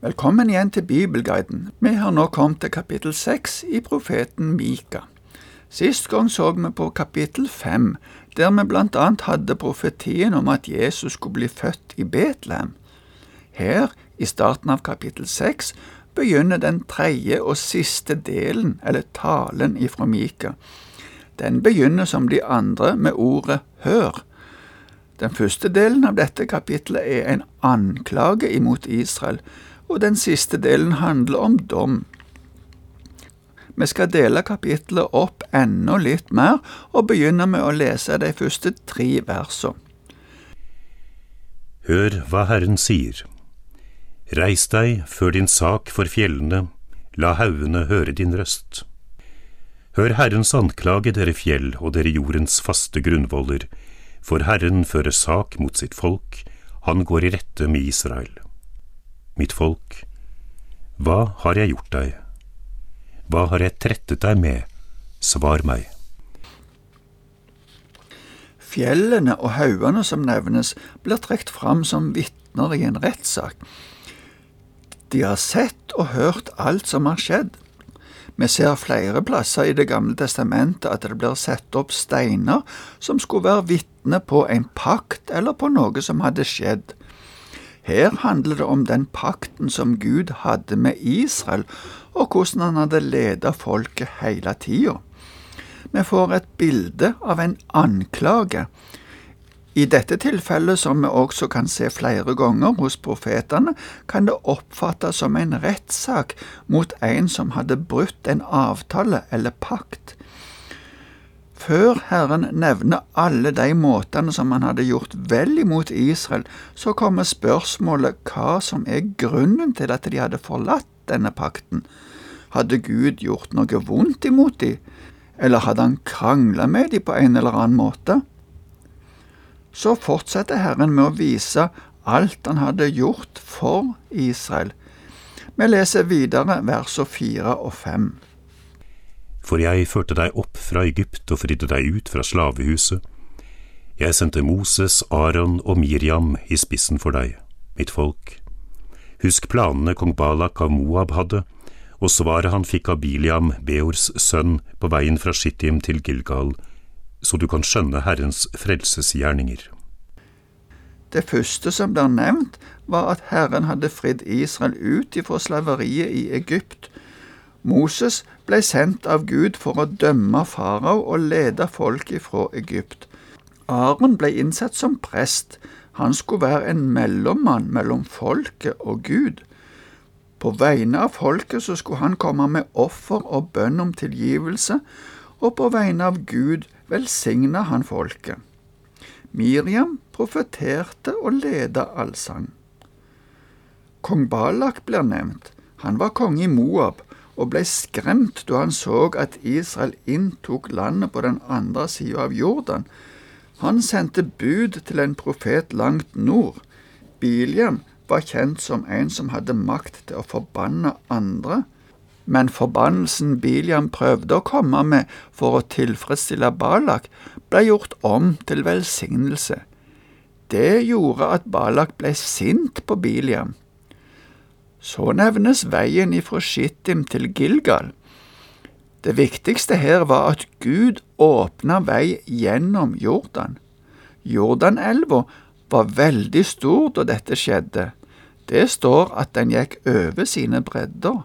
Velkommen igjen til Bibelguiden. Vi har nå kommet til kapittel seks i profeten Mika. Sist gang så vi på kapittel fem, der vi blant annet hadde profetien om at Jesus skulle bli født i Betlehem. Her, i starten av kapittel seks, begynner den tredje og siste delen, eller talen ifra Mika. Den begynner som de andre med ordet hør. Den første delen av dette kapitlet er en anklage imot Israel, og den siste delen handler om dom. Vi skal dele kapitlet opp enda litt mer, og begynne med å lese de første tre versene. Hør hva Herren sier. Reis deg, før din sak for fjellene, la haugene høre din røst. Hør Herrens anklage, dere fjell og dere jordens faste grunnvoller, for Herren fører sak mot sitt folk, han går i rette med Israel mitt folk, hva har jeg gjort deg? Hva har jeg trettet deg med? Svar meg. Fjellene og haugene som nevnes, blir trukket fram som vitner i en rettssak. De har sett og hørt alt som har skjedd. Vi ser flere plasser i Det gamle testamentet at det blir satt opp steiner som skulle være vitne på en pakt eller på noe som hadde skjedd. Her handler det om den pakten som Gud hadde med Israel, og hvordan han hadde ledet folket hele tida. Vi får et bilde av en anklage. I dette tilfellet, som vi også kan se flere ganger hos profetene, kan det oppfattes som en rettssak mot en som hadde brutt en avtale eller pakt. Før Herren nevner alle de måtene som han hadde gjort vel imot Israel, så kommer spørsmålet hva som er grunnen til at de hadde forlatt denne pakten. Hadde Gud gjort noe vondt imot dem, eller hadde han krangla med dem på en eller annen måte? Så fortsetter Herren med å vise alt han hadde gjort for Israel. Vi leser videre versene fire og fem. For jeg førte deg opp fra Egypt og fridde deg ut fra slavehuset. Jeg sendte Moses, Aron og Miriam i spissen for deg, mitt folk. Husk planene kong Balak av Moab hadde, og svaret han fikk av Biliam, Beors sønn, på veien fra Shittim til Gilgal, så du kan skjønne Herrens frelsesgjerninger. Det første som blir nevnt, var at Herren hadde fridd Israel ut ifra slaveriet i Egypt, Moses ble sendt av Gud for å dømme farao og lede folket fra Egypt. Aron ble innsett som prest. Han skulle være en mellommann mellom folket og Gud. På vegne av folket så skulle han komme med offer og bønn om tilgivelse, og på vegne av Gud velsigna han folket. Miriam profeterte og leda allsang. Kong Balak blir nevnt. Han var konge i Moab og ble skremt da han så at Israel inntok landet på den andre sida av Jordan. Han sendte bud til en profet langt nord. Biliam var kjent som en som hadde makt til å forbanne andre. Men forbannelsen Biliam prøvde å komme med for å tilfredsstille Balak, ble gjort om til velsignelse. Det gjorde at Balak ble sint på Biliam. Så nevnes veien ifra Shittim til Gilgal. Det viktigste her var at Gud åpna vei gjennom Jordan. Jordanelva var veldig stor da dette skjedde. Det står at den gikk over sine bredder.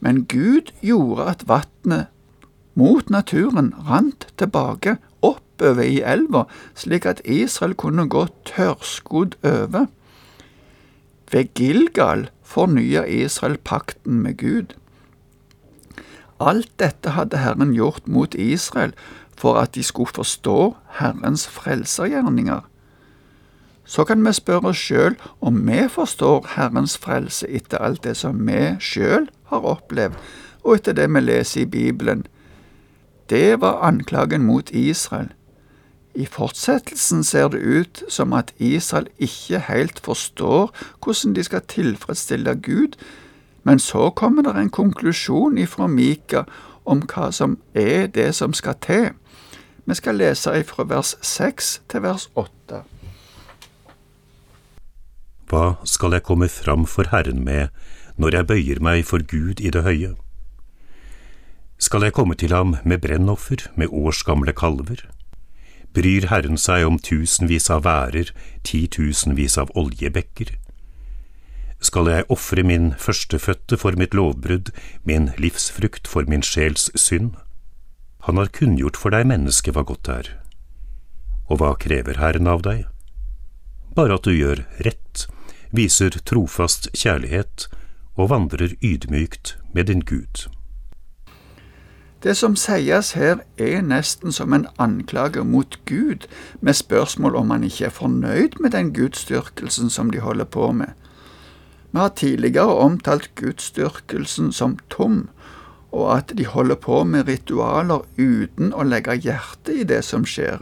Men Gud gjorde at vannet mot naturen rant tilbake oppover i elva, slik at Israel kunne gå tørrskodd over. Ved Gilgal fornya Israel pakten med Gud. Alt dette hadde Herren gjort mot Israel for at de skulle forstå Herrens frelsergjerninger. Så kan vi spørre oss sjøl om vi forstår Herrens frelse etter alt det som vi sjøl har opplevd, og etter det vi leser i Bibelen. Det var anklagen mot Israel. I fortsettelsen ser det ut som at Israel ikke helt forstår hvordan de skal tilfredsstille Gud, men så kommer det en konklusjon ifra Mika om hva som er det som skal til. Vi skal lese ifra vers 6 til vers 8. Hva skal jeg komme fram for Herren med når jeg bøyer meg for Gud i det høye? Skal jeg komme til ham med brennoffer, med årsgamle kalver? Bryr Herren seg om tusenvis av værer, titusenvis av oljebekker? Skal jeg ofre min førstefødte for mitt lovbrudd, min livsfrukt for min sjels synd? Han har kunngjort for deg, menneske, hva godt er. Og hva krever Herren av deg? Bare at du gjør rett, viser trofast kjærlighet og vandrer ydmykt med din Gud. Det som sies her, er nesten som en anklage mot Gud, med spørsmål om han ikke er fornøyd med den gudsdyrkelsen som de holder på med. Vi har tidligere omtalt gudsdyrkelsen som tom, og at de holder på med ritualer uten å legge hjertet i det som skjer.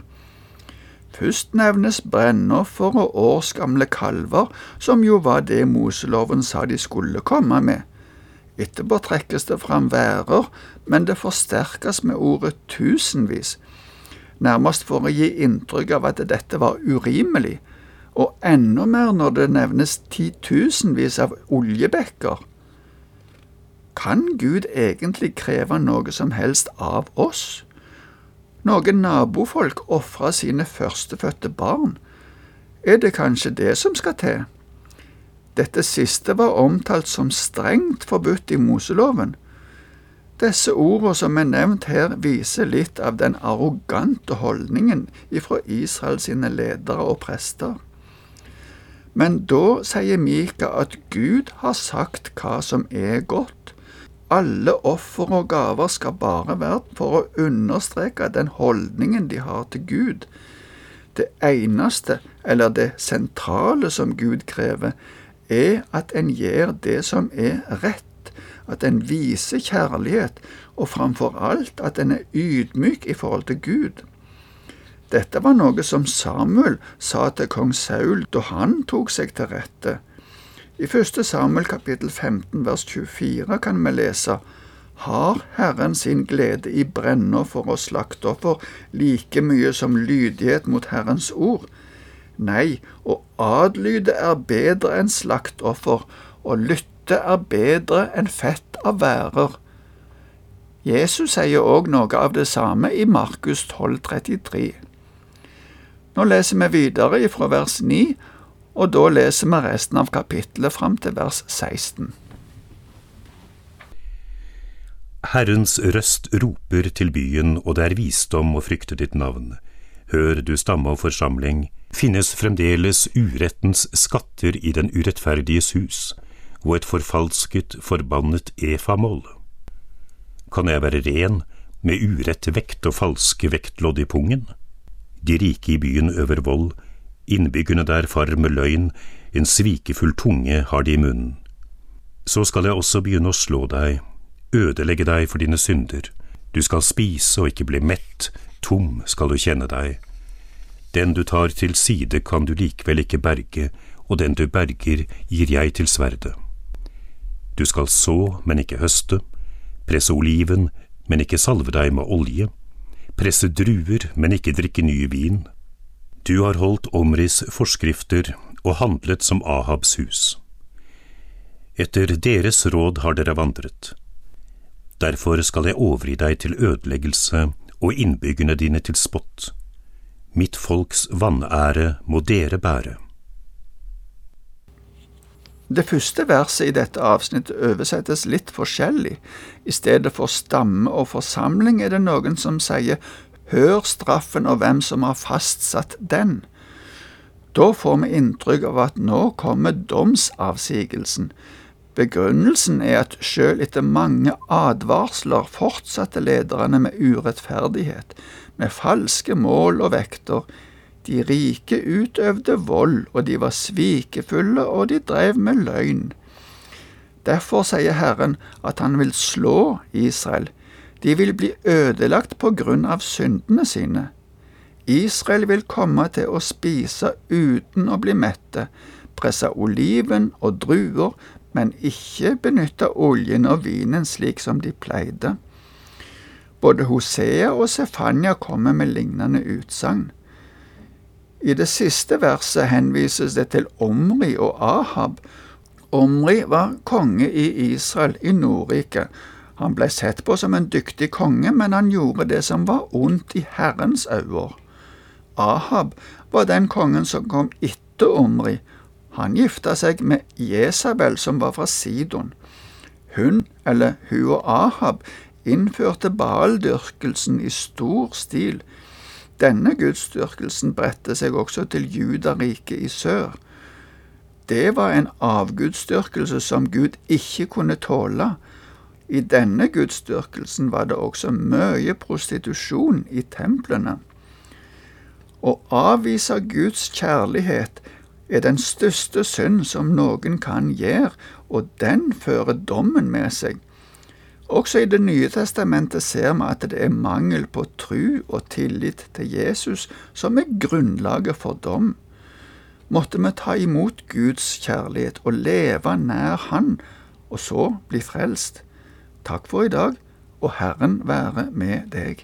Først nevnes brennoffer og årsgamle kalver, som jo var det Moseloven sa de skulle komme med. Etterpå trekkes det fram værer, men det forsterkes med ordet tusenvis, nærmest for å gi inntrykk av at dette var urimelig, og enda mer når det nevnes titusenvis av oljebekker. Kan Gud egentlig kreve noe som helst av oss? Noen nabofolk ofra sine førstefødte barn. Er det kanskje det som skal til? Dette siste var omtalt som strengt forbudt i Moseloven. Disse ordene som er nevnt her, viser litt av den arrogante holdningen ifra Israel sine ledere og prester. Men da sier Mika at Gud har sagt hva som er godt. Alle offer og gaver skal bare være for å understreke den holdningen de har til Gud. Det eneste, eller det sentrale som Gud krever, er at en gjør det som er rett, at en viser kjærlighet, og framfor alt at en er ydmyk i forhold til Gud. Dette var noe som Samuel sa til kong Saul da han tok seg til rette. I første Samuel kapittel 15 vers 24 kan vi lese har Herren sin glede i brenna for å slakte offer like mye som lydighet mot Herrens ord? Nei, å adlyde er bedre enn slaktoffer, og lytte er bedre enn fett av værer. Jesus sier òg noe av det samme i Markus 12,33. Nå leser vi videre fra vers 9, og da leser vi resten av kapittelet fram til vers 16. Herrens røst roper til byen, og det er visdom å frykte ditt navn. Hør, du stamme og forsamling, finnes fremdeles urettens skatter i den urettferdiges hus, og et forfalsket, forbannet efamål. Kan jeg være ren med urett vekt og falske vektlodd i pungen? De rike i byen øver vold, innbyggerne der farer med løgn, en svikefull tunge har de i munnen. Så skal jeg også begynne å slå deg, ødelegge deg for dine synder. Du skal spise og ikke bli mett, tom skal du kjenne deg. Den du tar til side kan du likevel ikke berge, og den du berger gir jeg til sverdet. Du skal så, men ikke høste, presse oliven, men ikke salve deg med olje, presse druer, men ikke drikke ny vin. Du har holdt Omris forskrifter og handlet som Ahabs hus. Etter deres råd har dere vandret. Derfor skal jeg overgi deg til ødeleggelse og innbyggerne dine til spott. Mitt folks vanære må dere bære. Det første verset i dette avsnittet oversettes litt forskjellig. I stedet for stamme og forsamling er det noen som sier hør straffen og hvem som har fastsatt den. Da får vi inntrykk av at nå kommer domsavsigelsen. Begrunnelsen er at selv etter mange advarsler fortsatte lederne med urettferdighet, med falske mål og vekter. De rike utøvde vold, og de var svikefulle, og de drev med løgn. Derfor sier Herren at han vil slå Israel. De vil bli ødelagt på grunn av syndene sine. Israel vil komme til å spise uten å bli mette, presse oliven og druer, men ikke benytte oljen og vinen slik som de pleide. Både Hosea og Sefania kommer med lignende utsagn. I det siste verset henvises det til Omri og Ahab. Omri var konge i Israel, i Nordriket. Han ble sett på som en dyktig konge, men han gjorde det som var ondt i Herrens øyne. Ahab var den kongen som kom etter Omri. Han gifta seg med Jesabel, som var fra Sidon. Hun, eller hun og Ahab, innførte baaldyrkelsen i stor stil. Denne gudsdyrkelsen bredte seg også til Judariket i sør. Det var en avgudsdyrkelse som Gud ikke kunne tåle. I denne gudsdyrkelsen var det også mye prostitusjon i templene. Å avvise Guds kjærlighet er den største synd som noen kan gjøre, og den fører dommen med seg. Også i Det nye testamentet ser vi at det er mangel på tru og tillit til Jesus som er grunnlaget for dom. Måtte vi ta imot Guds kjærlighet og leve nær Han, og så bli frelst. Takk for i dag, og Herren være med deg.